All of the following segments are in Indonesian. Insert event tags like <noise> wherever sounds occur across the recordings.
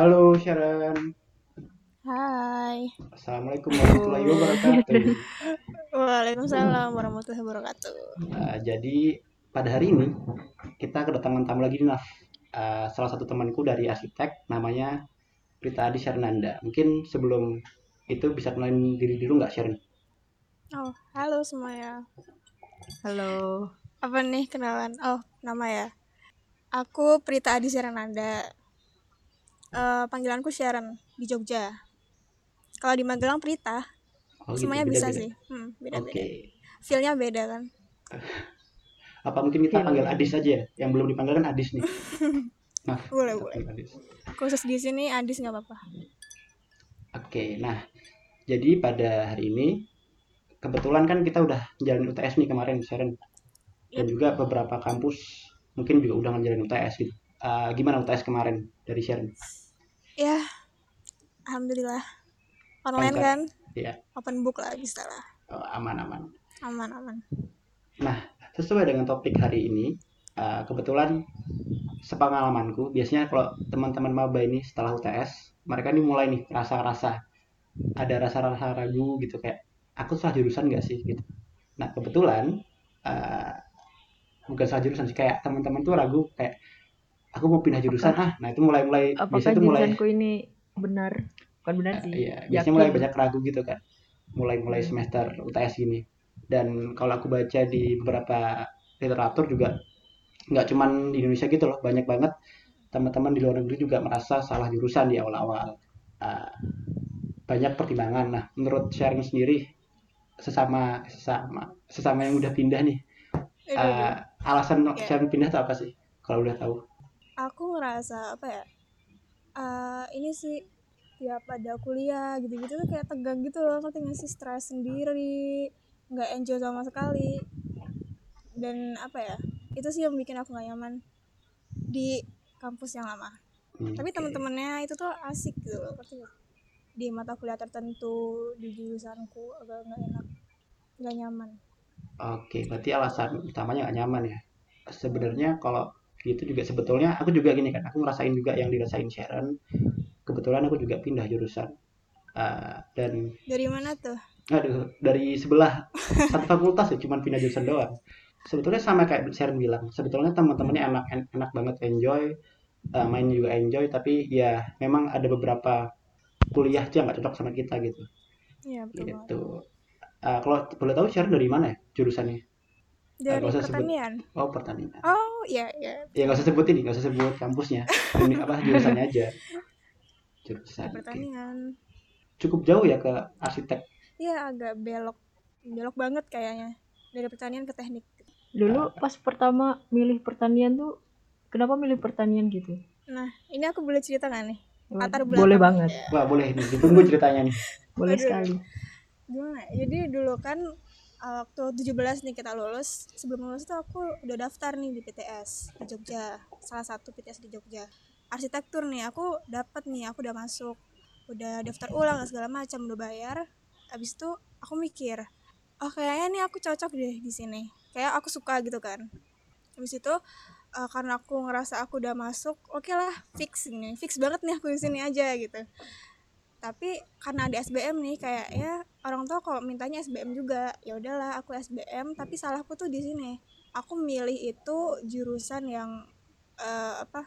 Halo Sharon. Hai. Assalamualaikum warahmatullahi wabarakatuh. <laughs> Waalaikumsalam warahmatullahi wabarakatuh. Nah, jadi pada hari ini kita kedatangan tamu lagi nih Naf. Uh, salah satu temanku dari arsitek namanya Prita Adi Sharnanda. Mungkin sebelum itu bisa kenalin diri dulu nggak Sharon? Oh, halo semuanya. Halo. Apa nih kenalan? Oh, nama ya. Aku Prita Adi Sharnanda. Uh, panggilanku Sharon di Jogja. Kalau di Magelang Prita. Oh, gitu. Semuanya Beda-beda. bisa sih. Hmm, Oke. beda-beda. Feelnya beda kan. <laughs> Apa mungkin kita Iya. panggil Adis aja ya? Yang belum dipanggil kan Adis nih. <laughs> Naf. Boleh, boleh. Adis. Khusus di sini Adis nggak apa-apa. Oke, nah jadi pada hari ini kebetulan kan kita udah jalan UTS nih kemarin Sharon dan juga beberapa kampus mungkin juga udah ngejalanin UTS gitu. Uh, gimana UTS kemarin dari Sharon? Ya, alhamdulillah. Online Lancar. kan? Iya. Open book lah bisa lah. Oh, aman-aman. Aman-aman. Sesuai dengan topik hari ini, uh, kebetulan sepengalamanku biasanya kalau teman-teman maba ini setelah UTS mereka ini mulai nih rasa-rasa ada rasa-rasa ragu gitu kayak aku salah jurusan nggak sih gitu. Nah kebetulan uh, bukan salah jurusan sih kayak teman-teman tuh ragu kayak aku mau pindah jurusan ah nah itu mulai-mulai Apakah biasanya tuh mulai jurusanku ini benar? Bukan benar Uh, sih. iya, biasanya mulai Yakin. banyak ragu gitu kan. Mulai-mulai Hmm. semester UTS ini. Dan kalau aku baca di beberapa literatur juga nggak cuman di Indonesia gitu loh, banyak banget teman-teman di luar negeri juga merasa salah jurusan di awal-awal. Uh, banyak pertimbangan. Nah, menurut sharing sendiri sesama sesama sesama yang udah pindah nih, uh, alasan Iya. sharing pindah tuh apa sih? Kalau udah tahu. Aku ngerasa apa ya eh ini sih tiap ada kuliah gitu-gitu tuh kayak tegang gitu loh ngerti nggak sih? Stres sendiri nggak enjoy sama sekali. Dan apa ya itu sih yang bikin aku gak nyaman di kampus yang lama. Hmm, tapi teman-temannya itu tuh asik gitu loh ngerti di mata kuliah tertentu di jurusanku agak nggak enak nggak nyaman. Oke, berarti alasan utamanya nggak nyaman ya. Sebenarnya kalau gitu juga sebetulnya aku juga gini kan, aku ngerasain juga yang dirasain Sharon. Kebetulan aku juga pindah jurusan. Uh, dan dari mana tuh aduh dari sebelah satu fakultas ya cuman pindah jurusan doang. Sebetulnya sama kayak Sharon bilang, sebetulnya teman-temannya enak en- enak banget enjoy, uh, main juga enjoy, tapi ya memang ada beberapa kuliah aja nggak cocok sama kita gitu. Iya betul banget. Gitu. Uh, kalau boleh tahu Sharon dari mana ya jurusannya? Dari nggak usah sebut. pertanian Oh pertanian. oh iya iya Ya nggak usah sebut ini, nggak usah sebut kampusnya, ini apa jurusannya aja. Jurusan. oke. pertanian Cukup jauh ya ke arsitek. Iya agak belok belok banget kayaknya dari pertanian ke teknik. Dulu pas pertama milih pertanian tuh kenapa milih pertanian gitu? Nah ini aku boleh cerita nggak nih latar Boleh belakang? banget. Ya. Wah boleh nih, ditunggu ceritanya nih. Boleh Aduh. sekali. Gimana? ya? Jadi dulu kan waktu 17 nih kita lulus sebelum lulus tuh aku udah daftar nih di PTS di Jogja salah satu PTS di Jogja. Arsitektur nih aku dapat nih aku udah masuk udah daftar ulang segala macam udah bayar. Habis itu aku mikir oh kayaknya nih aku cocok deh di sini. Kayak aku suka gitu kan. Habis itu uh, karena aku ngerasa aku udah masuk oke lah fix nih. Fix banget nih aku di sini aja gitu tapi karena ada SBM nih kayak ya orang tua kalau mintanya SBM juga ya udahlah aku SBM tapi salahku tuh di sini. Aku milih itu jurusan yang eh, apa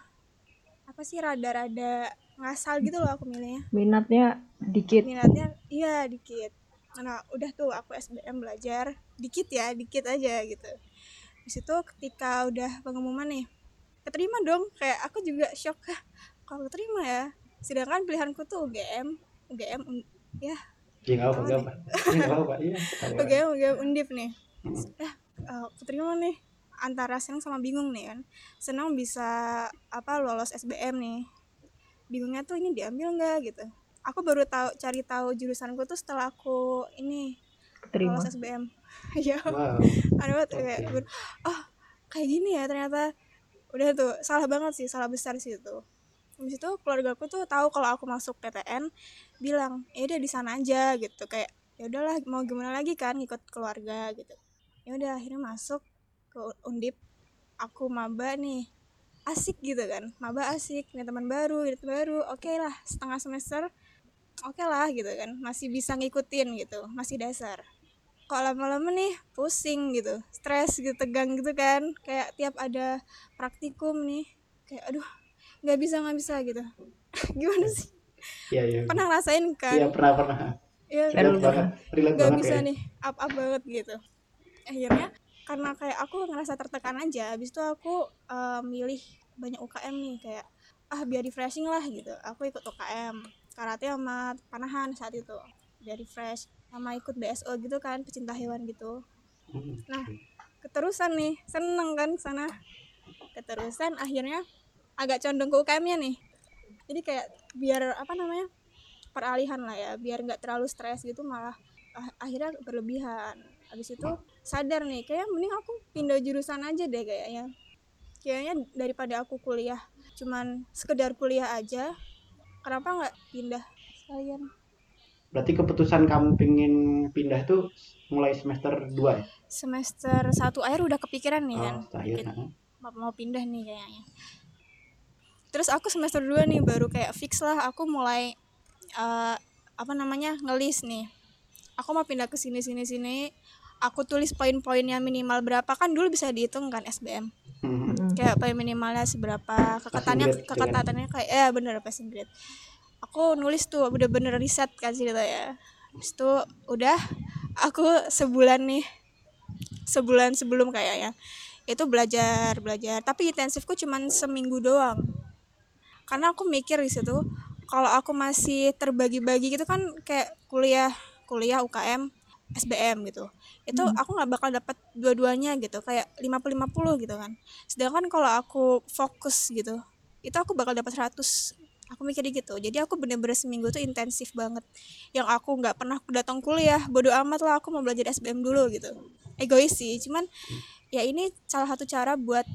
apa sih rada-rada ngasal gitu loh aku milihnya. Minatnya dikit. minatnya iya dikit. Nah udah tuh aku SBM belajar dikit ya dikit aja gitu. Di situ ketika udah pengumuman nih keterima dong. Kayak aku juga shock "Hah, kalau keterima ya sedangkan pilihanku tuh UGM UGM ya. Ya nggak apa, nggak apa. Ya nggak apa, iya. <laughs> UGM UGM Undip nih. Eh keterima nih? Antara senang sama bingung nih kan? Senang bisa apa lolos SBM nih. Bingungnya tuh ini diambil nggak gitu. Aku baru tahu cari tahu jurusanku tuh setelah aku ini Terima. lolos SBM <laughs> ya Wow. aneh banget Oke. kayak oh kayak gini ya ternyata. Udah tuh salah banget sih salah besar sih itu habis itu keluarga aku tuh tahu kalau aku masuk PTN bilang ya udah di sana aja gitu. Kayak ya udahlah mau gimana lagi kan ikut keluarga gitu. Ya udah akhirnya masuk ke undip. Aku maba nih asik gitu kan. Maba asik punya teman baru teman baru. Oke lah setengah semester oke lah gitu kan. Masih bisa ngikutin gitu masih dasar. Kok lama-lama nih pusing gitu stres gitu tegang gitu kan. Kayak tiap ada praktikum nih kayak aduh nggak bisa nggak bisa gitu <laughs> gimana sih Iya iya. pernah ngerasain kan Iya pernah pernah. ya nggak bisa ya. nih up up banget gitu akhirnya karena kayak aku ngerasa tertekan aja habis itu aku eh, milih banyak UKM nih kayak ah biar refreshing lah gitu aku ikut UKM karate sama panahan saat itu biar refresh sama ikut BSO gitu kan pecinta hewan gitu Hmm. Nah. keterusan nih seneng kan sana keterusan akhirnya agak condong ke UKM-nya nih. Jadi kayak biar apa namanya peralihan lah ya biar nggak terlalu stres gitu malah ah- akhirnya berlebihan. Habis itu sadar nih kayak mending aku pindah jurusan aja deh kayaknya. Kayaknya daripada aku kuliah cuman sekedar kuliah aja kenapa nggak pindah? Sekalian Berarti keputusan kamu pengen pindah itu mulai semester 2 ya? semester satu akhir udah kepikiran nih kan Oh, nah. mau, mau pindah nih kayaknya terus aku semester 2 nih baru kayak fix lah aku mulai eh, apa namanya ngelis nih. Aku mau pindah ke sini sini sini. Aku tulis poin-poinnya minimal berapa. Kan dulu bisa dihitung kan SBM Hmm. Mm-mm. kayak poin minimalnya seberapa. Kekatannya grade gitu kan? kekatatannya kayak ya bener passing grade. Aku nulis tuh bener-bener riset kan sih gitu ya Habis itu udah aku sebulan nih sebulan sebelum kayaknya. Itu belajar belajar. Tapi intensifku cuman seminggu doang karena aku mikir di situ kalau aku masih terbagi-bagi gitu kan kayak kuliah kuliah UKM SBM gitu. Itu aku nggak bakal dapat dua-duanya gitu kayak 50-50 gitu kan. Sedangkan kalau aku fokus gitu itu aku bakal dapat 100 aku mikirnya gitu. Jadi aku bener-bener seminggu tuh intensif banget. Yang aku nggak pernah datang kuliah bodo amat lah aku mau belajar SBM dulu gitu. Egois sih cuman ya ini salah satu cara buat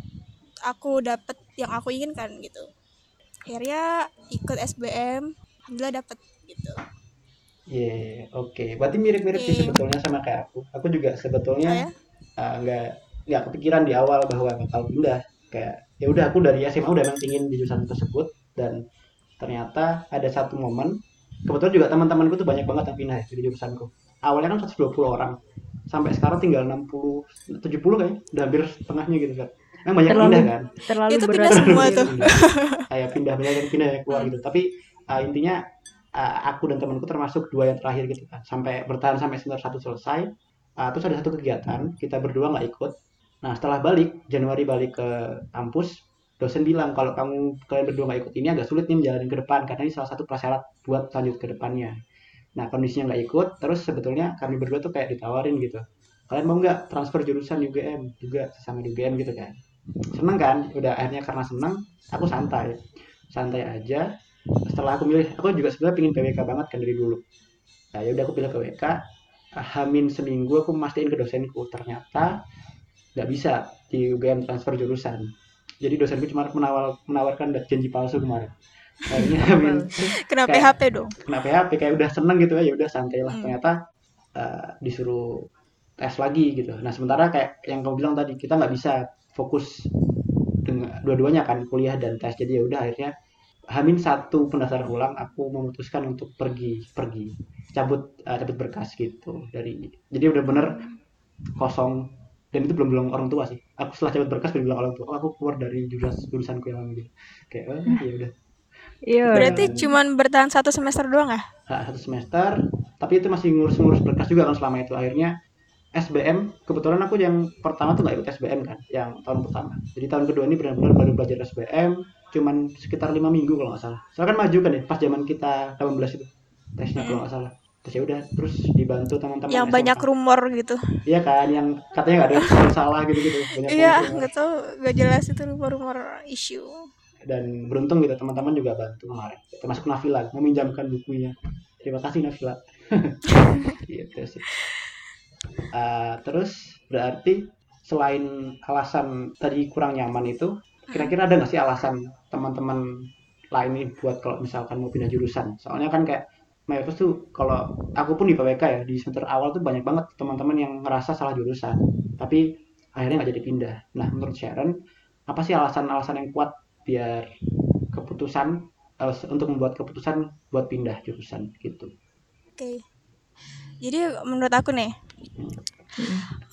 aku dapet yang aku inginkan gitu akhirnya ikut SBM alhamdulillah dapet gitu Iya, oke. Berarti mirip-mirip sih Oke. sebetulnya sama kayak aku. Aku juga sebetulnya saya uh, nggak nggak kepikiran di awal bahwa bakal pindah. Kayak ya udah aku dari SMA udah emang ingin di jurusan tersebut dan ternyata ada satu momen kebetulan juga teman-temanku tuh banyak banget yang pindah ya di jurusanku. Awalnya kan 120 orang. Sampai sekarang tinggal 60 70 kayaknya. Udah hampir setengahnya gitu kan. Emang banyak Terlalu- pindah kan? terlalu Itu berat pindah semua sendiri. tuh. <laughs> kayak pindah banyak yang pindah yang keluar Hmm. gitu tapi uh, intinya uh, aku dan temanku termasuk dua yang terakhir gitu kan sampai bertahan sampai semester satu selesai Uh, terus ada satu kegiatan kita berdua nggak ikut nah setelah balik Januari balik ke kampus dosen bilang kalau kamu kalian berdua nggak ikut ini agak sulit nih menjalani ke depan karena ini salah satu prasyarat buat lanjut ke depannya nah kondisinya nggak ikut terus sebetulnya kami berdua tuh kayak ditawarin gitu kalian mau nggak transfer jurusan UGM juga sesama di UGM gitu kan seneng kan? Udah akhirnya karena seneng aku santai. Santai aja. Setelah aku milih aku juga sebenarnya pingin PWK banget kan dari dulu. Nah ya udah aku pilih PWK hamin seminggu aku mastiin ke dosenku ternyata nggak bisa di UGM transfer jurusan. Jadi dosenku cuma menawar, menawarkan janji palsu kemarin. Akhirnya <laughs> hamin kena Kayak- PHP dong. Kena PHP kayak udah seneng gitu ya ya udah santai lah. Hmm. ternyata eh, disuruh tes lagi gitu. Nah sementara kayak yang kamu bilang tadi kita nggak bisa fokus dengan dua-duanya kan kuliah dan tes. Jadi ya udah akhirnya Hamin satu pendaftaran ulang aku memutuskan untuk pergi pergi. Cabut eh, cabut berkas gitu dari jadi udah bener kosong. Dan itu belum bilang orang tua sih. Aku setelah cabut berkas baru bilang orang tua. Oh, aku keluar dari jurusan jurusanku yang gitu kayak oh, ya udah. Iya. berarti cuman bertahan satu semester doang ya? Nah, satu semester. Tapi itu masih ngurus-ngurus berkas juga kan selama itu. Akhirnya SBM kebetulan aku yang pertama tuh nggak ikut SBM kan yang tahun pertama. Jadi tahun kedua ini benar-benar baru belajar SBM cuman sekitar lima minggu kalau nggak salah. Soalnya kan maju kan ya pas zaman kita 18 itu tesnya kalau nggak salah. Terus ya udah terus dibantu teman-teman yang SMA. banyak rumor gitu. Iya kan yang katanya nggak ada yang salah gitu gitu iya nggak tahu nggak jelas itu rumor-rumor isu. Dan beruntung gitu teman-teman juga bantu kemarin. Termasuk Nafila meminjamkan bukunya. Terima kasih Nafila. <laughs> Gitu sih Eh, terus berarti selain alasan tadi kurang nyaman itu kira-kira ada nggak sih alasan teman-teman lain nih buat kalau misalkan mau pindah jurusan? Soalnya kan kayak mayoritas tuh kalau aku pun di PWK ya di semester awal tuh banyak banget teman-teman yang ngerasa salah jurusan tapi akhirnya nggak jadi pindah. Nah menurut Sharon apa sih alasan-alasan yang kuat biar keputusan eh, untuk membuat keputusan buat pindah jurusan gitu? Oke. Jadi menurut aku nih,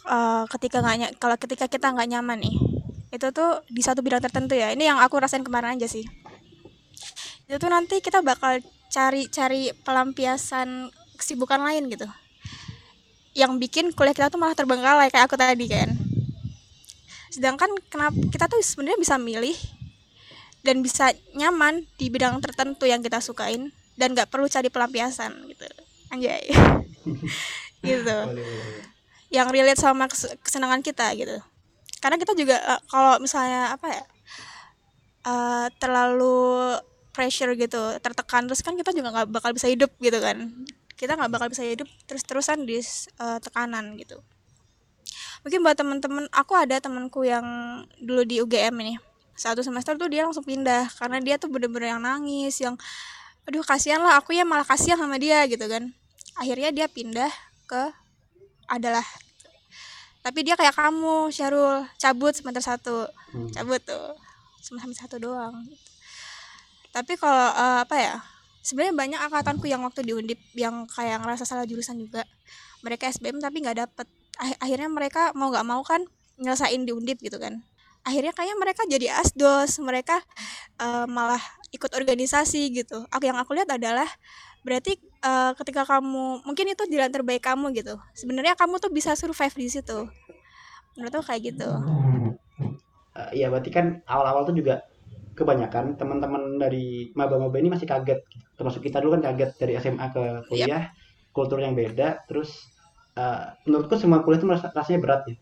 eh, ketika nggak kalau ketika kita nggak nyaman nih, itu tuh di satu bidang tertentu ya. Ini yang aku rasain kemarin aja sih. Itu tuh nanti kita bakal cari-cari pelampiasan kesibukan lain gitu. Yang bikin kuliah kita tuh malah terbengkalai kayak aku tadi kan. Sedangkan kenapa kita tuh sebenarnya bisa milih dan bisa nyaman di bidang tertentu yang kita sukain dan nggak perlu cari pelampiasan gitu anjay <laughs> gitu. Yang relate sama kes- kesenangan kita gitu. Karena kita juga eh, kalau misalnya apa ya eh, terlalu pressure gitu tertekan terus kan kita juga nggak bakal bisa hidup gitu kan. Kita nggak bakal bisa hidup terus-terusan di eh, tekanan gitu. Mungkin buat temen-temen aku ada temanku yang dulu di UGM ini. Satu semester tuh dia langsung pindah karena dia tuh bener-bener yang nangis yang aduh kasihan lah aku ya malah kasihan sama dia gitu kan. Akhirnya dia pindah ke adalah tapi dia kayak kamu Syarul cabut semester satu. Hmm. cabut tuh. Cuma sampai satu doang. Tapi kalau eh, apa ya sebenarnya banyak angkatanku yang waktu di undip yang kayak ngerasa salah jurusan juga. Mereka SBM tapi nggak dapet. Ah- akhirnya mereka mau nggak mau kan nyelesain di undip gitu kan. Akhirnya kayak mereka jadi asdos. Mereka eh, malah ikut organisasi gitu. Aku yang aku lihat adalah berarti eh, ketika kamu mungkin itu jalan terbaik kamu gitu. Sebenarnya kamu tuh bisa survive di situ. Menurut aku kayak gitu? Eh, Iya berarti kan awal-awal tuh juga kebanyakan teman-teman dari maba-maba ini masih kaget. Termasuk kita dulu kan kaget dari SMA ke kuliah. Kultur yang beda. Terus eh, menurutku semua kuliah itu merasa- rasanya berat ya.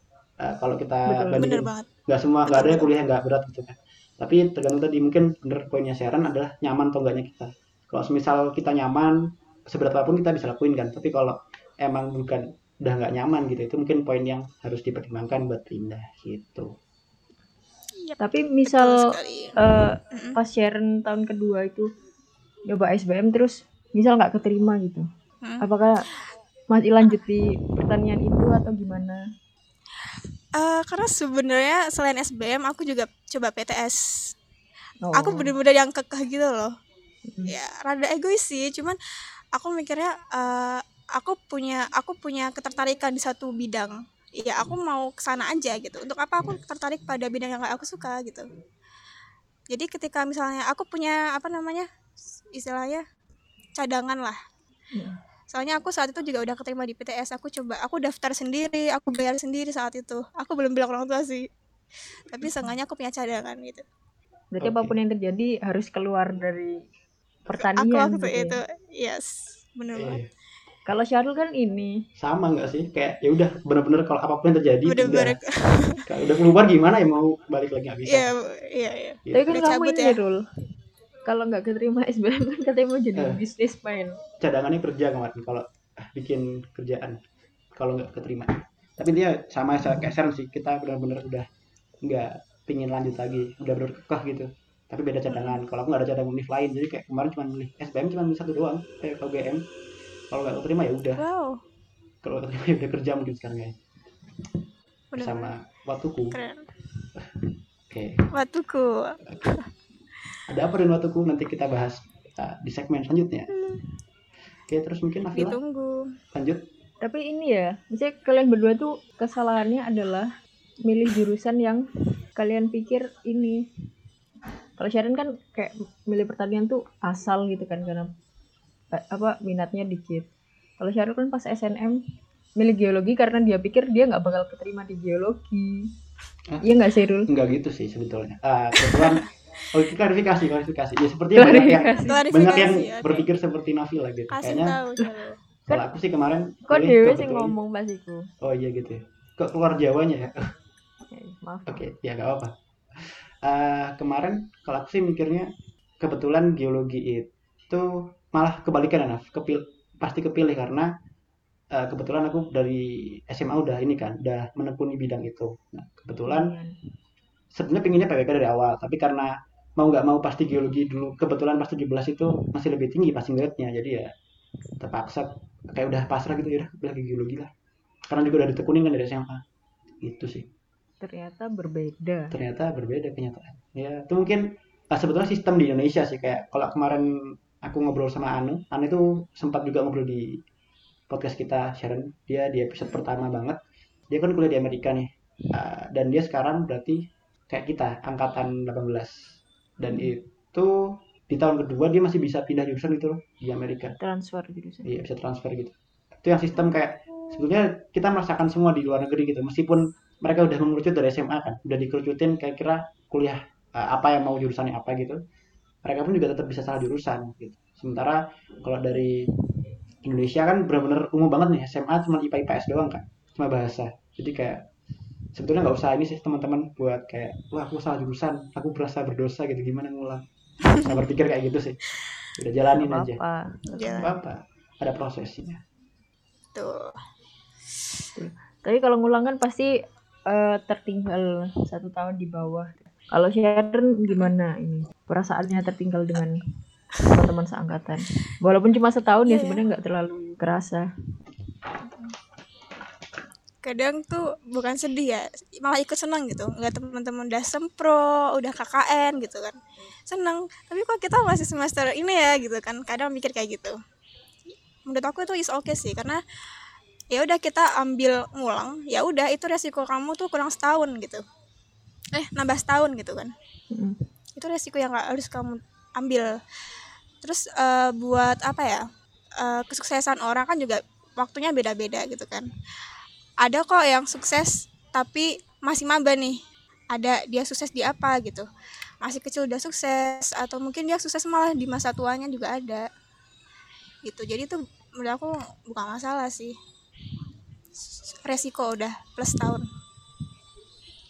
Eh, kalau kita Betul. bandingin nggak semua nggak ada Betul, kuliah yang nggak berat gitu kan. Tapi tergantung tadi mungkin bener poinnya Sharon adalah nyaman atau enggaknya kita kalau misal kita nyaman seberat apa pun kita bisa lakuin kan tapi kalau emang bukan udah nggak nyaman gitu itu mungkin poin yang harus dipertimbangkan buat pindah gitu Yap, Tapi betul misal Mm-mm. pas Sharon tahun kedua itu nyoba SBM terus misal nggak keterima gitu. Mm. Apakah masih lanjut di pertanian itu atau gimana? Eh, karena sebenarnya selain SBM aku juga coba PTS Oh. aku bener-bener yang kekeh gitu loh Mm. ya rada egois sih cuman aku mikirnya eh, aku punya aku punya ketertarikan di satu bidang. Ya aku mau ke sana aja gitu. Untuk apa aku tertarik pada bidang yang gak aku suka gitu. Jadi ketika misalnya aku punya apa namanya istilahnya cadangan lah. Mm. soalnya aku saat itu juga udah keterima di PTS aku coba aku daftar sendiri aku bayar sendiri saat itu. Aku belum bilang orang tua sih. Tapi seenggaknya aku punya cadangan gitu. Berarti Oke. apa pun yang terjadi harus keluar dari aku pertanian waktu gitu ya. itu yes bener banget Eh, Kalau Syarul kan ini sama nggak sih kayak ya udah bener-bener kalau apa pun yang terjadi bener-bener udah <laughs> kalau udah keluar gimana ya mau balik lagi nggak bisa iya iya iya Gitu. Tapi kan Udah kamu ini ya? Rul. Kalau nggak keterima <laughs> SBM kan katanya mau jadi Eh. businessman. cadangannya kerja kemarin kalau ah, bikin kerjaan kalau nggak keterima tapi dia sama saya kayak Sharon sih kita benar-benar udah nggak pingin lanjut lagi udah benar kekeh gitu tapi beda cadangan. Kalau aku nggak ada cadangan univ lain. Jadi kayak kemarin cuma milih SBM cuma milih satu doang. Kayak UGM kalau nggak keterima ya udah. Wow. Kalau keterima ya udah kerja mungkin sekarang ya. Sama waktuku oke. Waktuku <laughs> ada apa dengan waktuku nanti kita bahas uh, di segmen selanjutnya. Oke terus mungkin Nafila? Ditunggu. Lanjut. Tapi ini ya, misalnya kalian berdua tuh kesalahannya adalah milih jurusan yang kalian pikir ini. Kalau Sharon kan kayak milih pertanian tuh asal gitu kan karena eh, apa minatnya dikit. Kalau Sharon kan pas SNM milih geologi karena dia pikir dia nggak bakal keterima di geologi. Hah? Iya nggak sih Rul? Enggak gitu sih sebetulnya. Ah, kebetulan <laughs> oh itu klarifikasi, klarifikasi. Ya sepertinya banyak yang banyak yang oke. berpikir seperti Nafila gitu. kasih Kayaknya tahu Syarul. <laughs> kalau aku sih kemarin Kok dewe sih ngomong pas iku? Oh iya gitu ya. Kok keluar Jawanya ya? Maaf. Oke, ya nggak apa-apa. Ah, kemarin kalau aku sih mikirnya kebetulan geologi itu malah kebalikan Naf. Kepil pasti kepilih karena eh, kebetulan aku dari SMA udah ini kan, udah menekuni bidang itu. Nah, kebetulan sebenarnya pinginnya PWK dari awal tapi karena mau nggak mau pasti geologi dulu kebetulan pas 17 itu masih lebih tinggi passing grade-nya jadi ya terpaksa kayak udah pasrah gitu ya udah geologi lah karena juga udah ditekunin kan dari SMA itu sih ternyata berbeda. Ternyata berbeda kenyataan ya itu mungkin ah, sebetulnya sistem di Indonesia sih kayak kalau kemarin aku ngobrol sama Anu Anu itu sempat juga ngobrol di podcast kita Sharon. Dia di episode pertama banget. Dia kan kuliah di Amerika nih. Ah, dan dia sekarang berarti kayak kita angkatan 18 dan itu di tahun kedua dia masih bisa pindah jurusan gitu loh di Amerika. Transfer jurusan. Iya bisa transfer gitu. Itu yang sistem kayak sebetulnya kita merasakan semua di luar negeri gitu. Meskipun mereka udah mengerucut dari SMA kan udah dikerucutin kayak kira kuliah uh, apa yang mau jurusannya apa gitu. Mereka pun juga tetap bisa salah jurusan gitu. Sementara kalau dari Indonesia kan benar-benar umum banget nih SMA cuma IPA IPS doang kan cuma bahasa. Jadi kayak sebetulnya nggak usah ini sih teman-teman buat kayak wah aku salah jurusan aku berasa berdosa gitu. Gimana ngulang? Saya <laughs> berpikir kayak gitu sih. Udah jalanin Nggak aja. apa-apa. Jalan. apa apa ada prosesnya. Tuh tapi kalau ngulang kan pasti eh, tertinggal satu tahun di bawah. Kalau Sharon gimana ini? Perasaannya tertinggal dengan teman-teman seangkatan. Walaupun cuma setahun ya Iya. sebenarnya nggak terlalu kerasa. Kadang tuh bukan sedih ya malah ikut senang gitu. Nggak teman-teman udah sempro udah KKN gitu kan. Senang. Tapi kok kita masih semester ini ya gitu kan. Kadang mikir kayak gitu. Menurut aku itu is okay sih karena ya udah kita ambil ngulang ya udah itu resiko kamu tuh kurang setahun gitu. Eh nambah setahun gitu kan. Mm. itu resiko yang harus kamu ambil. Terus eh, buat apa ya eh, kesuksesan orang kan juga waktunya beda-beda gitu kan. Ada kok yang sukses tapi masih maba nih. Ada dia sukses di apa gitu. Masih kecil udah sukses atau mungkin dia sukses malah di masa tuanya juga ada. Gitu. Jadi itu menurut aku bukan masalah sih resiko udah plus tahun.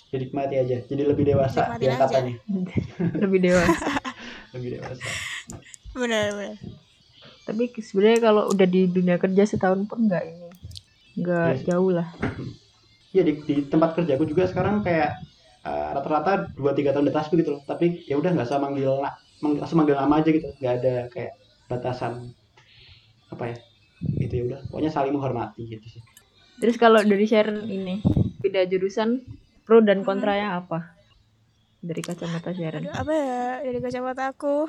Jadi nikmati aja jadi lebih dewasa Nikmatin aja. angkatannya <laughs> lebih dewasa. <laughs> Lebih dewasa. Benar-benar tapi sebenarnya kalau udah di dunia kerja setahun pun nggak ini nggak Iya sih. jauh lah. Ya di, di tempat kerjaku juga sekarang kayak eh, rata-rata dua tiga tahun di atasku gitu loh. Tapi ya udah nggak usah manggil mang- langsung manggil nama aja gitu. Nggak ada kayak batasan apa ya gitu ya udah. Pokoknya saling menghormati gitu sih terus kalau dari Sharon ini beda jurusan pro dan kontranya apa? Dari kacamata Sharon Aduh, apa ya? Dari kacamata aku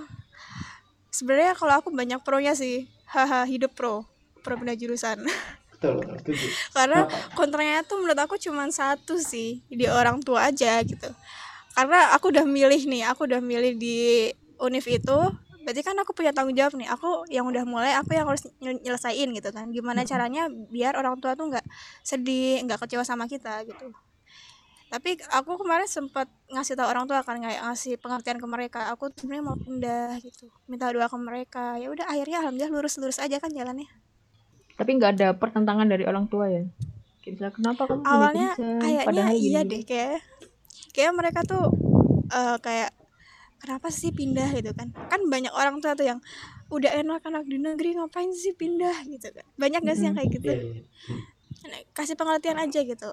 sebenarnya kalau aku banyak pronya sih. Haha hidup pro. Pro pindah jurusan. Betul betul setuju. Karena kontranya tuh menurut aku cuma satu sih di orang tua aja gitu. Karena aku udah milih nih aku udah milih di univ itu berarti kan aku punya tanggung jawab nih aku yang udah mulai aku yang harus nyel- nyelesain gitu kan. Gimana caranya biar orang tua tuh nggak sedih nggak kecewa sama kita gitu. Tapi aku kemarin sempat ngasih tahu orang tua kan kayak ngasih pengertian ke mereka aku sebenarnya mau pindah gitu. Minta doa ke mereka. Ya udah akhirnya alhamdulillah lurus lurus aja kan jalannya. Tapi nggak ada pertentangan dari orang tua ya? Kayak kenapa kamu awalnya kayaknya iya deh kayak kayak mereka tuh eh, kayak kenapa sih pindah? Gitu kan. Kan banyak orang tua tuh yang udah enak anak di negeri ngapain sih pindah? Gitu kan. Banyak gak sih yang kayak gitu? iya iya. Nah, kasih pengertian aja gitu.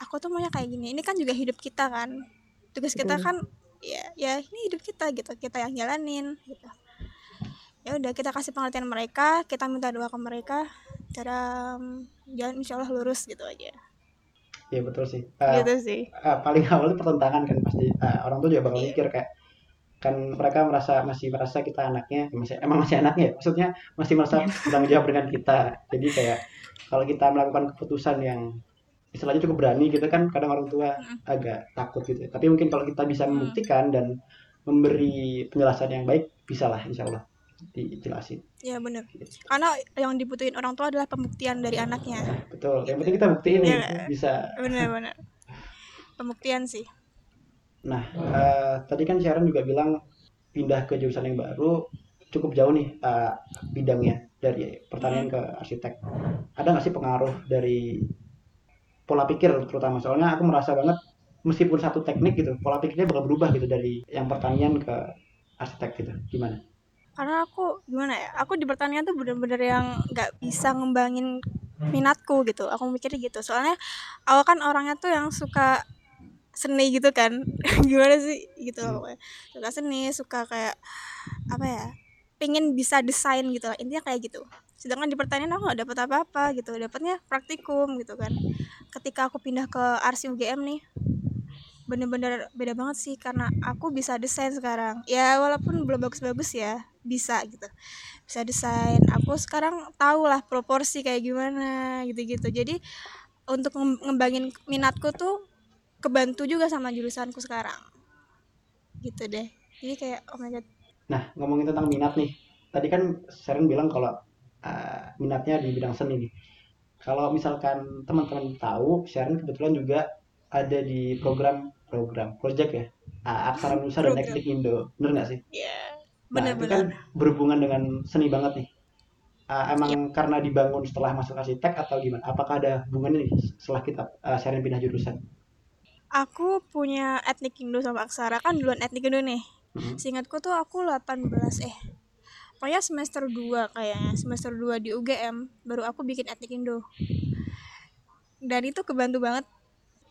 Aku tuh maunya kayak gini. Ini kan juga hidup kita kan. Tugas kita kan ya ya ini hidup kita gitu. Kita yang jalanin gitu. Ya udah kita kasih pengertian mereka kita minta doa ke mereka cara mm, jalan insya Allah lurus gitu aja. Iya betul sih. Eh, gitu sih. eh, paling awal itu pertentangan kan pasti. Eh, orang tuh juga bakal Iya. mikir kayak kan mereka merasa masih merasa kita anaknya masih emang masih anaknya ya? Maksudnya masih merasa bertanggung jawab dengan kita. Jadi kayak kalau kita melakukan keputusan yang istilahnya cukup berani gitu kan kadang orang tua agak takut gitu tapi mungkin kalau kita bisa membuktikan dan memberi penjelasan yang baik bisa lah insya Allah dijelasin. Ya bener. Karena yang dibutuhin orang tua adalah pembuktian dari anaknya. Betul yang penting kita buktiin Iya. bisa. Bener-bener pembuktian sih Nah, eh, tadi kan Sharon juga bilang pindah ke jurusan yang baru cukup jauh nih eh, bidangnya dari pertanian ke arsitek. Ada nggak sih pengaruh dari pola pikir terutama soalnya aku merasa banget meskipun satu teknik gitu pola pikirnya bakal berubah gitu dari yang pertanian ke arsitek gitu gimana? karena aku gimana ya aku di pertanian tuh bener-bener yang nggak bisa ngembangin minatku gitu aku mikirnya gitu soalnya awal kan orangnya tuh yang suka seni gitu kan. <laughs> Gimana sih? Gitu. Hmm. suka seni suka kayak apa ya pengen bisa desain gitu. Lah intinya kayak gitu. Sedangkan di pertanian aku nggak dapet apa-apa gitu. Dapatnya praktikum gitu kan. Ketika aku pindah ke arsi UGM nih bener-bener beda banget sih. Karena aku bisa desain sekarang. Ya walaupun belum bagus-bagus ya bisa gitu. Bisa desain. Aku sekarang tahu lah proporsi kayak gimana gitu-gitu. Jadi untuk ngem- ngembangin minatku tuh kebantu juga sama jurusanku sekarang gitu deh jadi kayak oh my god Nah, ngomongin tentang minat nih. Tadi kan Sharon bilang kalau uh, minatnya di bidang seni nih. Kalau misalkan teman-teman tahu, Sharon kebetulan juga ada di program program project ya. Uh, Aksara <laughs> Nusa dan. Eknik Indo. Bener nggak sih? ya Nah, itu bener-bener kan berhubungan dengan seni banget nih. Uh, emang karena dibangun setelah masuk arsitek atau gimana? Apakah ada hubungannya nih setelah kita uh, Sharon pindah jurusan? Aku punya etnik Indo sama Aksara. Kan duluan etnik Indo nih. Mhm. Seingatku tuh aku 18 eh. Pokoknya semester 2 kayaknya. Semester 2 di UGM baru aku bikin etnik Indo dan itu kebantu banget.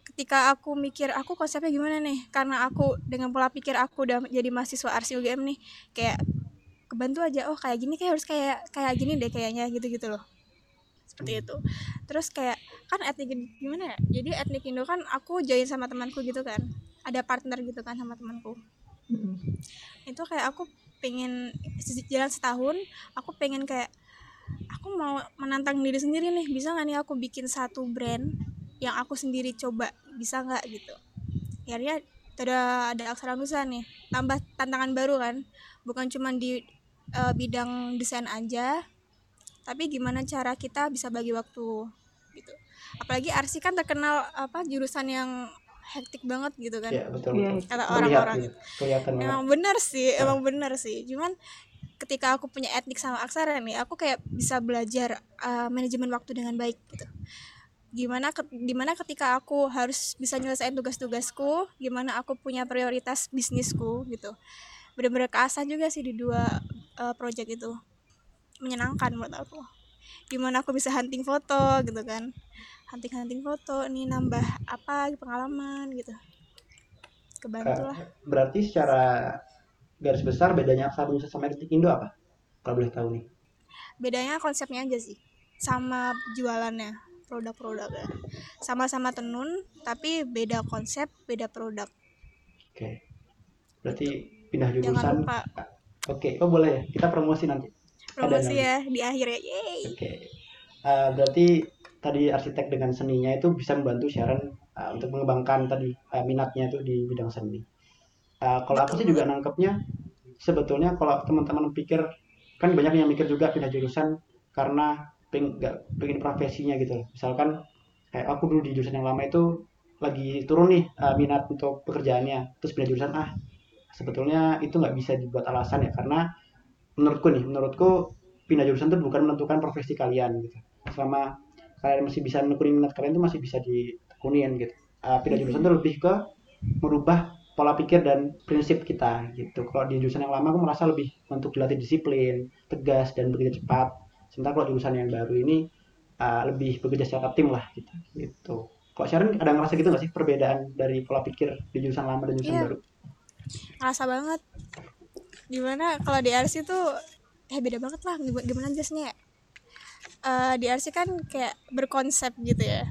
Ketika aku mikir aku konsepnya gimana nih? Karena aku dengan pola pikir aku udah jadi mahasiswa arsi UGM nih kayak kebantu aja oh kayak gini kayak harus kayak kayak gini deh kayaknya gitu-gitu loh seperti itu. Terus kayak kan etnik gimana ya? Jadi etnik Indo kan aku join sama temanku gitu kan. Ada partner gitu kan sama temanku. Mm-mm. itu kayak aku pengen jalan setahun aku pengen kayak aku mau menantang diri sendiri nih bisa nggak nih aku bikin satu brand yang aku sendiri coba bisa nggak gitu. Akhirnya ada ada aksara nusa nih tambah tantangan baru kan. Bukan cuma di eh, bidang desain aja tapi gimana cara kita bisa bagi waktu gitu. Apalagi arsi kan terkenal apa jurusan yang hektik banget gitu kan. Ya, betul Iya, betul. kata orang-orang. gitu. Emang bener sih Ya. emang bener sih. Cuman ketika aku punya etnik sama aksara nih aku kayak bisa belajar uh, manajemen waktu dengan baik gitu. Gimana ke, gimana ketika aku harus bisa nyelesain tugas-tugasku gimana aku punya prioritas bisnisku gitu. Bener-bener keasah juga sih di dua uh, project itu menyenangkan menurut aku gimana aku bisa hunting foto gitu kan hunting hunting foto nih nambah apa pengalaman gitu kebantu lah berarti secara garis besar bedanya Aksara Nusa sama Eknik Indo apa? Kalau boleh tahu nih. bedanya konsepnya aja sih sama jualannya produk-produknya sama-sama tenun tapi beda konsep beda produk Oke. Berarti pindah jurusan. Oke, oh boleh ya. Kita promosi nanti. Promosi ya di akhir ya yeay Oke. Eh, berarti tadi arsitek dengan seninya itu bisa membantu Sharon eh, untuk mengembangkan tadi eh, minatnya itu di bidang seni. Eh, kalau aku sih juga nangkepnya sebetulnya kalau teman-teman pikir kan banyak yang mikir juga pindah jurusan karena peng, gak, pengen profesinya gitu loh. Misalkan kayak aku dulu di jurusan yang lama itu lagi turun nih eh, minat untuk pekerjaannya terus pindah jurusan ah sebetulnya itu nggak bisa dibuat alasan ya karena menurutku nih menurutku pindah jurusan itu bukan menentukan profesi kalian gitu. Selama kalian masih bisa menekuni minat kalian itu masih bisa ditekunin gitu. Uh, pindah jurusan itu lebih ke merubah pola pikir dan prinsip kita gitu. Kalau di jurusan yang lama aku merasa lebih untuk dilatih disiplin tegas dan bekerja cepat. Sementara kalau jurusan yang baru ini uh, lebih bekerja secara tim lah gitu gitu. Kalau Sharon ada ngerasa gitu nggak sih perbedaan dari pola pikir di jurusan lama dan jurusan Iya. baru? Ngerasa banget gimana kalau di RC tuh eh beda banget lah. Gimana, gimana jelasnya ya? Eh, di RC kan kayak berkonsep gitu ya.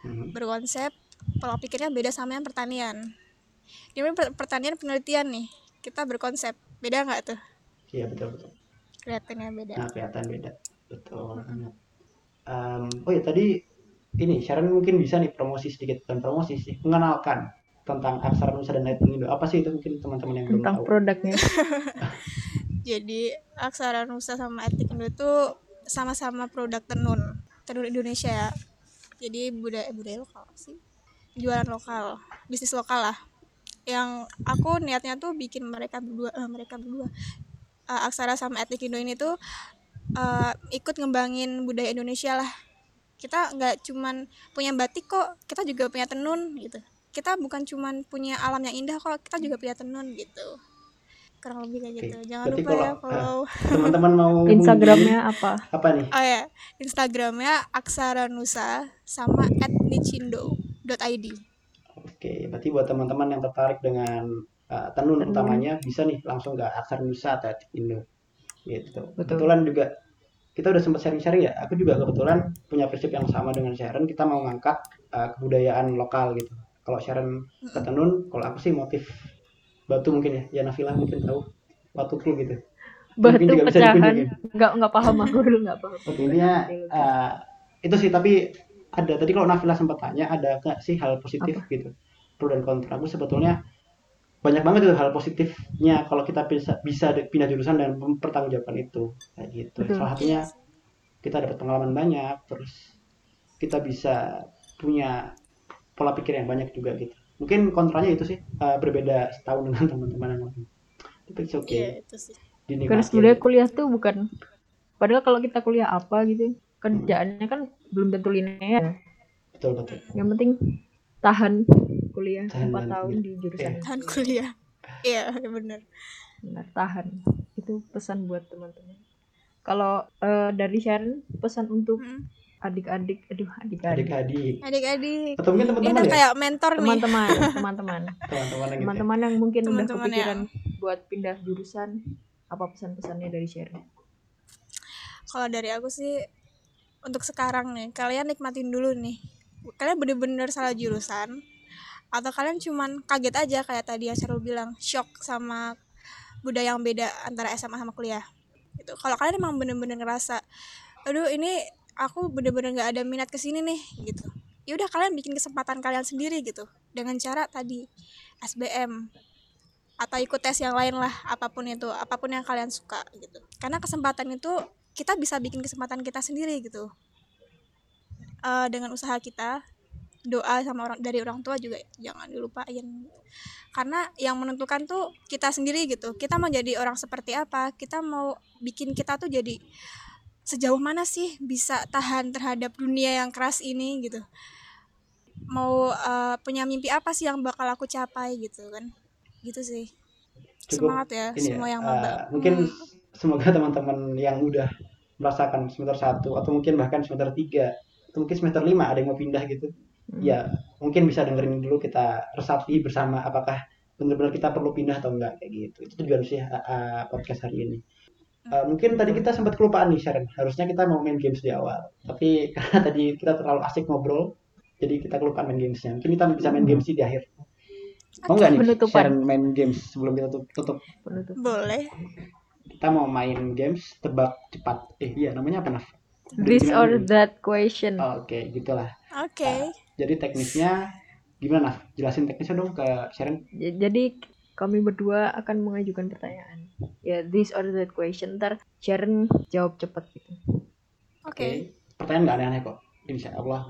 Mhm. berkonsep pola pikirnya beda sama yang pertanian. Gimana per- pertanian penelitian nih. Kita berkonsep. Beda nggak tuh? Iya betul betul. Kelihatannya beda. Nah, kelihatan beda. Betul. Em, oh ya tadi ini Sharon mungkin bisa nih promosi sedikit. Dan promosi sih mengenalkan tentang aksara nusa dan Lightning Indo. Apa sih itu mungkin teman-teman yang belum tentang tahu? produknya. <laughs> Jadi aksara nusa sama etik Indo itu sama-sama produk tenun tenun Indonesia. Ya jadi budaya eh, budaya lokal sih. Jualan lokal bisnis lokal lah. Yang aku niatnya tuh bikin mereka berdua eh, mereka berdua. Eh, aksara sama etnik Indo ini tuh eh, ikut ngembangin budaya Indonesia lah. Kita nggak cuman punya batik kok kita juga punya tenun gitu kita bukan cuman punya alam yang indah kok kita juga punya tenun gitu kurang lebih kayak Oke, gitu jangan berarti lupa ya kalau, follow Teman-teman mau <laughs> instagramnya apa apa nih? oh ya instagramnya aksara nusa sama etnicindo.id Oke, berarti buat teman-teman yang tertarik dengan uh, tenun Tenun. utamanya bisa nih langsung ke aksara nusa atau Indo. Gitu. Betul. Kebetulan juga kita udah sempat sharing-sharing ya. Aku juga kebetulan punya prinsip yang sama dengan Sharon. Kita mau ngangkat uh, kebudayaan lokal gitu. Kalau Sharon ke tenun kalau aku sih motif batu mungkin ya. Ya Nafila mungkin tahu. Batu kru gitu. Batu Mungkin juga bisa pecahan. dikunjungin. nggak nggak paham aku dulu <laughs> nggak paham. Oke, intinya eh, itu sih tapi ada tadi kalau Nafila sempat tanya ada nggak sih hal positif gitu? Pro dan kontra. Aku sebetulnya banyak banget itu hal positifnya kalau kita bisa bisa pindah jurusan dan mempertanggungjawabkan itu. Kayak gitu. Betul. salah satunya kita dapat pengalaman banyak terus kita bisa punya pola pikir yang banyak juga gitu mungkin kontranya itu sih eh, berbeda setahun dengan <laughs> teman-teman yang lain tapi Iya, okay itu sih. karena sebenarnya aja. kuliah tuh bukan padahal kalau kita kuliah apa gitu kerjaannya kan belum tentu linear betul betul yang penting tahan kuliah Tahan empat dan tahun kuliah. di jurusan Iya. Tahan kuliah. Iya, <laughs> bener. Benar, tahan itu pesan buat teman-teman kalau eh, dari Sharon pesan untuk Mm. Adik-adik aduh adik-adik adik-adik Adik-adik. atau mungkin teman-teman udah ya kayak mentor nih. teman-teman <laughs> teman-teman teman-teman yang gitu ya. teman-teman yang mungkin udah Teman-teman kepikiran buat pindah jurusan apa pesan-pesannya dari Sharon Kalau dari aku sih untuk sekarang nih, kalian nikmatin dulu nih. Kalian bener-bener salah jurusan atau kalian cuman kaget aja kayak tadi yang Cheryl bilang, shock sama budaya yang beda antara SMA sama kuliah. Gitu. Kalau kalian emang bener-bener ngerasa, aduh ini aku bener-bener nggak ada minat ke sini nih gitu. Ya udah kalian bikin kesempatan kalian sendiri gitu. Dengan cara tadi SBM atau ikut tes yang lain lah apa pun itu apa pun yang kalian suka gitu. Karena kesempatan itu kita bisa bikin kesempatan kita sendiri gitu. Eh, dengan usaha kita doa sama orang dari orang tua juga jangan dilupain. Karena yang menentukan tuh kita sendiri gitu. Kita mau jadi orang seperti apa kita mau bikin kita tuh jadi sejauh mana sih bisa tahan terhadap dunia yang keras ini gitu? Mau eh, punya mimpi apa sih yang bakal aku capai gitu kan? Gitu sih. Cukup semangat ya ini semua ya, yang eh, maba. mungkin Hmm. semoga teman-teman yang udah merasakan semester 1 atau mungkin bahkan semester 3 atau mungkin semester 5 ada yang mau pindah gitu Hmm. ya mungkin bisa dengerin dulu kita resapi bersama apakah benar-benar kita perlu pindah atau enggak kayak gitu. Itu tujuan sih uh, uh, podcast hari ini Uh, mungkin tadi kita sempat kelupaan nih Sharon. Harusnya kita mau main games di awal. Tapi <laughs> karena tadi kita terlalu asik ngobrol jadi kita kelupaan main gamesnya. Mungkin kita bisa main games di akhir. Mau nggak nih Penutupan. Sharon main games sebelum kita tutup, tutup. Penutup boleh. Kita mau main games tebak cepat. Eh iya namanya apa Naf? this or that question. Oh, oke gitulah. Oke. Jadi teknisnya gimana Naf? jelasin teknisnya dong ke Sharon. J- jadi kami berdua akan mengajukan pertanyaan. Ya this or that question. Ntar Sharon jawab cepat gitu. Oke. Pertanyaan nggak aneh-aneh kok. Insya Allah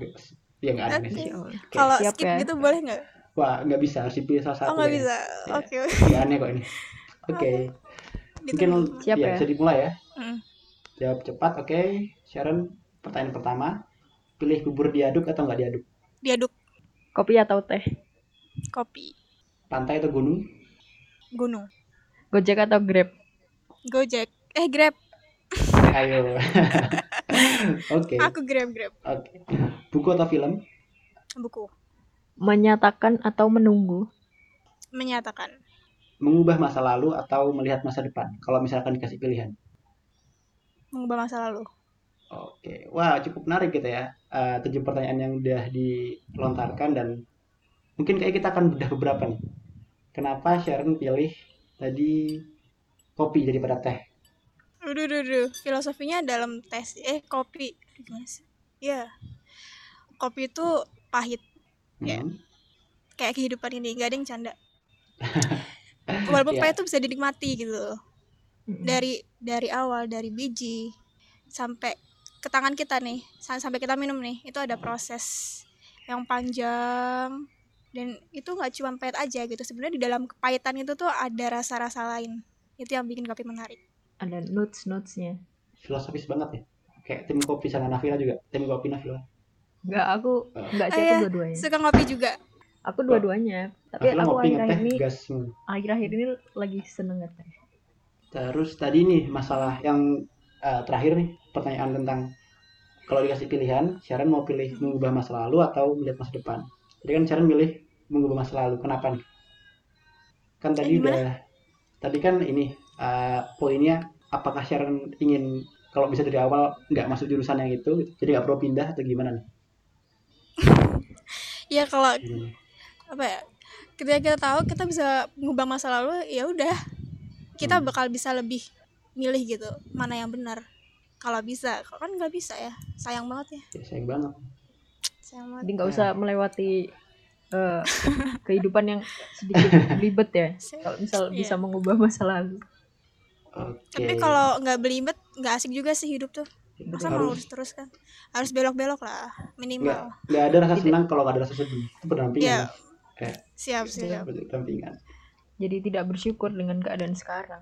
ya nggak aneh Oke. sih. Allah. kalau siap skip ya. gitu boleh nggak? Wah nggak bisa. Harus dipilih salah satu oh nggak ya. bisa. Iya. oke. Nggak aneh kok ini. Oke. Mungkin Ditunggu. Siap ya, ya? bisa dimulai ya. Mm. jawab cepat. Oke. Sharon pertanyaan pertama. Pilih bubur diaduk atau nggak diaduk? Diaduk. Kopi atau teh? Kopi. Pantai atau gunung gunung. Gojek atau grab? Gojek. Eh grab. Ayo. <laughs> Oke. Aku grab grab. Oke. Buku atau film? Buku. Menyatakan atau menunggu? Menyatakan. Mengubah masa lalu atau melihat masa depan kalau misalkan dikasih pilihan. Mengubah masa lalu. Oke, wah cukup menarik gitu ya. Eh, tujuh pertanyaan yang udah dilontarkan dan mungkin kayak kita akan bedah beberapa nih. Kenapa Sharon pilih tadi kopi daripada teh? Aduh, aduh, aduh. Filosofinya dalam tes eh kopi gimana sih? Iya. Kopi itu pahit Ya. Hmm, kayak kehidupan ini, gak ada yang canda. <laughs> Walaupun Iya. pahit itu bisa dinikmati gitu. loh. Mm-mm. Dari dari awal dari biji sampai ke tangan kita nih, sa- sampai kita minum nih, itu ada proses yang panjang dan itu nggak cuma pahit aja gitu. Sebenarnya di dalam kepahitan itu tuh ada rasa-rasa lain. Itu yang bikin kopi menarik. ada notes notesnya filosofis banget ya. Kayak tim kopi sama Nafila juga. Tim kopi Nafila. nggak aku Oh. nggak sih Oh, aku iya. dua-duanya Suka ngopi juga. aku dua-duanya tapi Nafila aku ngopi akhir-akhir ngeteh ini gas. Akhir-akhir ini lagi seneng ngeteh Terus tadi nih masalah yang eh, terakhir nih pertanyaan tentang kalau dikasih pilihan, Sharon mau pilih mengubah masa lalu atau melihat masa depan. Jadi kan Sharon milih mengubah masa lalu. Kenapa nih? Kan tadi gimana? udah tadi kan ini eh, poinnya apakah Sharon ingin kalau bisa dari awal nggak masuk jurusan yang itu, jadi nggak perlu pindah atau gimana nih? <laughs> Ya kalau Hmm. apa ya ketika kita tahu kita bisa mengubah masa lalu ya udah kita Hmm. bakal bisa lebih milih gitu mana yang benar kalau bisa kalau kan nggak bisa ya sayang banget ya Ya, sayang banget. Banget Jadi nggak usah melewati eh, kehidupan yang sedikit <laughs> belibet ya. Kalau misal Iya. bisa mengubah masa lalu. Oke. tapi kalau nggak belibet nggak asik juga sih hidup tuh. Masa mau harus. lurus terus kan. Harus belok-belok lah minimal. Nggak ada rasa senang kalau nggak ada rasa sedih. Itu berdampingan. Iya. kayak siap siap. berdampingan. Jadi tidak bersyukur dengan keadaan sekarang.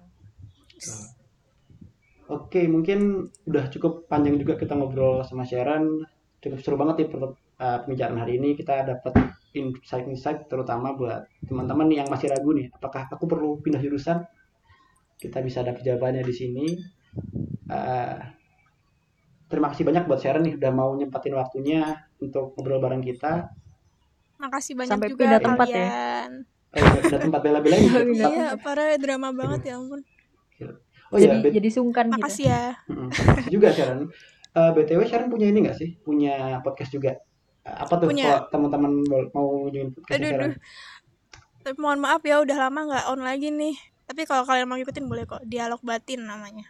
oke mungkin udah cukup panjang juga kita ngobrol sama Sharon. Cukup seru banget per- uh, pembicaraan hari ini kita dapat insight-insight terutama buat teman-teman yang masih ragu nih apakah aku perlu pindah jurusan kita bisa dapat jawabannya di sini Uh, terima kasih banyak buat Sharon nih udah mau nyempatin waktunya untuk ngobrol bareng kita makasih banyak Sampai juga pindah tempat ya? kalian eh, udah tempat bela-belain Pindah tempat- <laughs> iya parah drama banget ya ampun oh iya jadi jadi sungkan kita. makasih ya Mm, makasih juga Sharon. Eh, BTW Sharon punya ini nggak sih? Punya podcast juga. Apa tuh Punya. kalau teman-teman mau join podcast aduh tapi mohon maaf ya udah lama nggak on lagi nih tapi kalau kalian mau ikutin boleh kok dialog batin namanya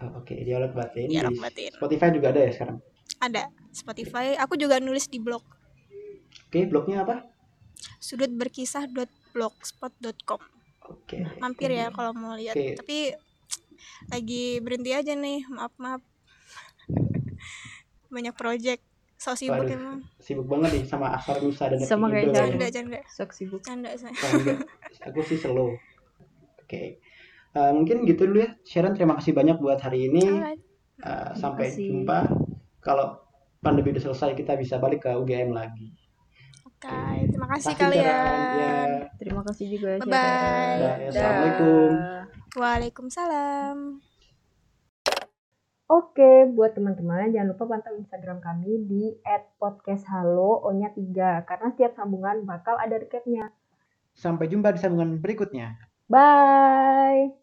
Oh, Oke, dialog batin. Dialog Di batin. Spotify juga ada ya sekarang. ada Spotify aku juga nulis di blog Oke, blognya apa? sudutberkisah.blogspot.com Oke. mampir ya kalau mau lihat Oke. tapi lagi berhenti aja nih maaf maaf <laughs> banyak project so sibuk Waduh. emang Sibuk banget nih sama Asar Nusa dan Sama kayak Sharon. canda ya. canda Sok sibuk. canda saya. Aku sih slow. Oke. Eh, mungkin gitu dulu ya. Sharon terima kasih banyak buat hari ini. Alright. Eh, sampai kasih. jumpa. Kalau pandemi udah selesai kita bisa balik ke UGM lagi. oke terima kasih. Ya. kalian Terima kasih juga. Sharon. Dah, ya, Assalamualaikum. Waalaikumsalam Oke, buat teman-teman jangan lupa pantau Instagram kami di @podcasthalo O-nya 3 karena setiap sambungan bakal ada recapnya. Sampai jumpa di sambungan berikutnya. Bye.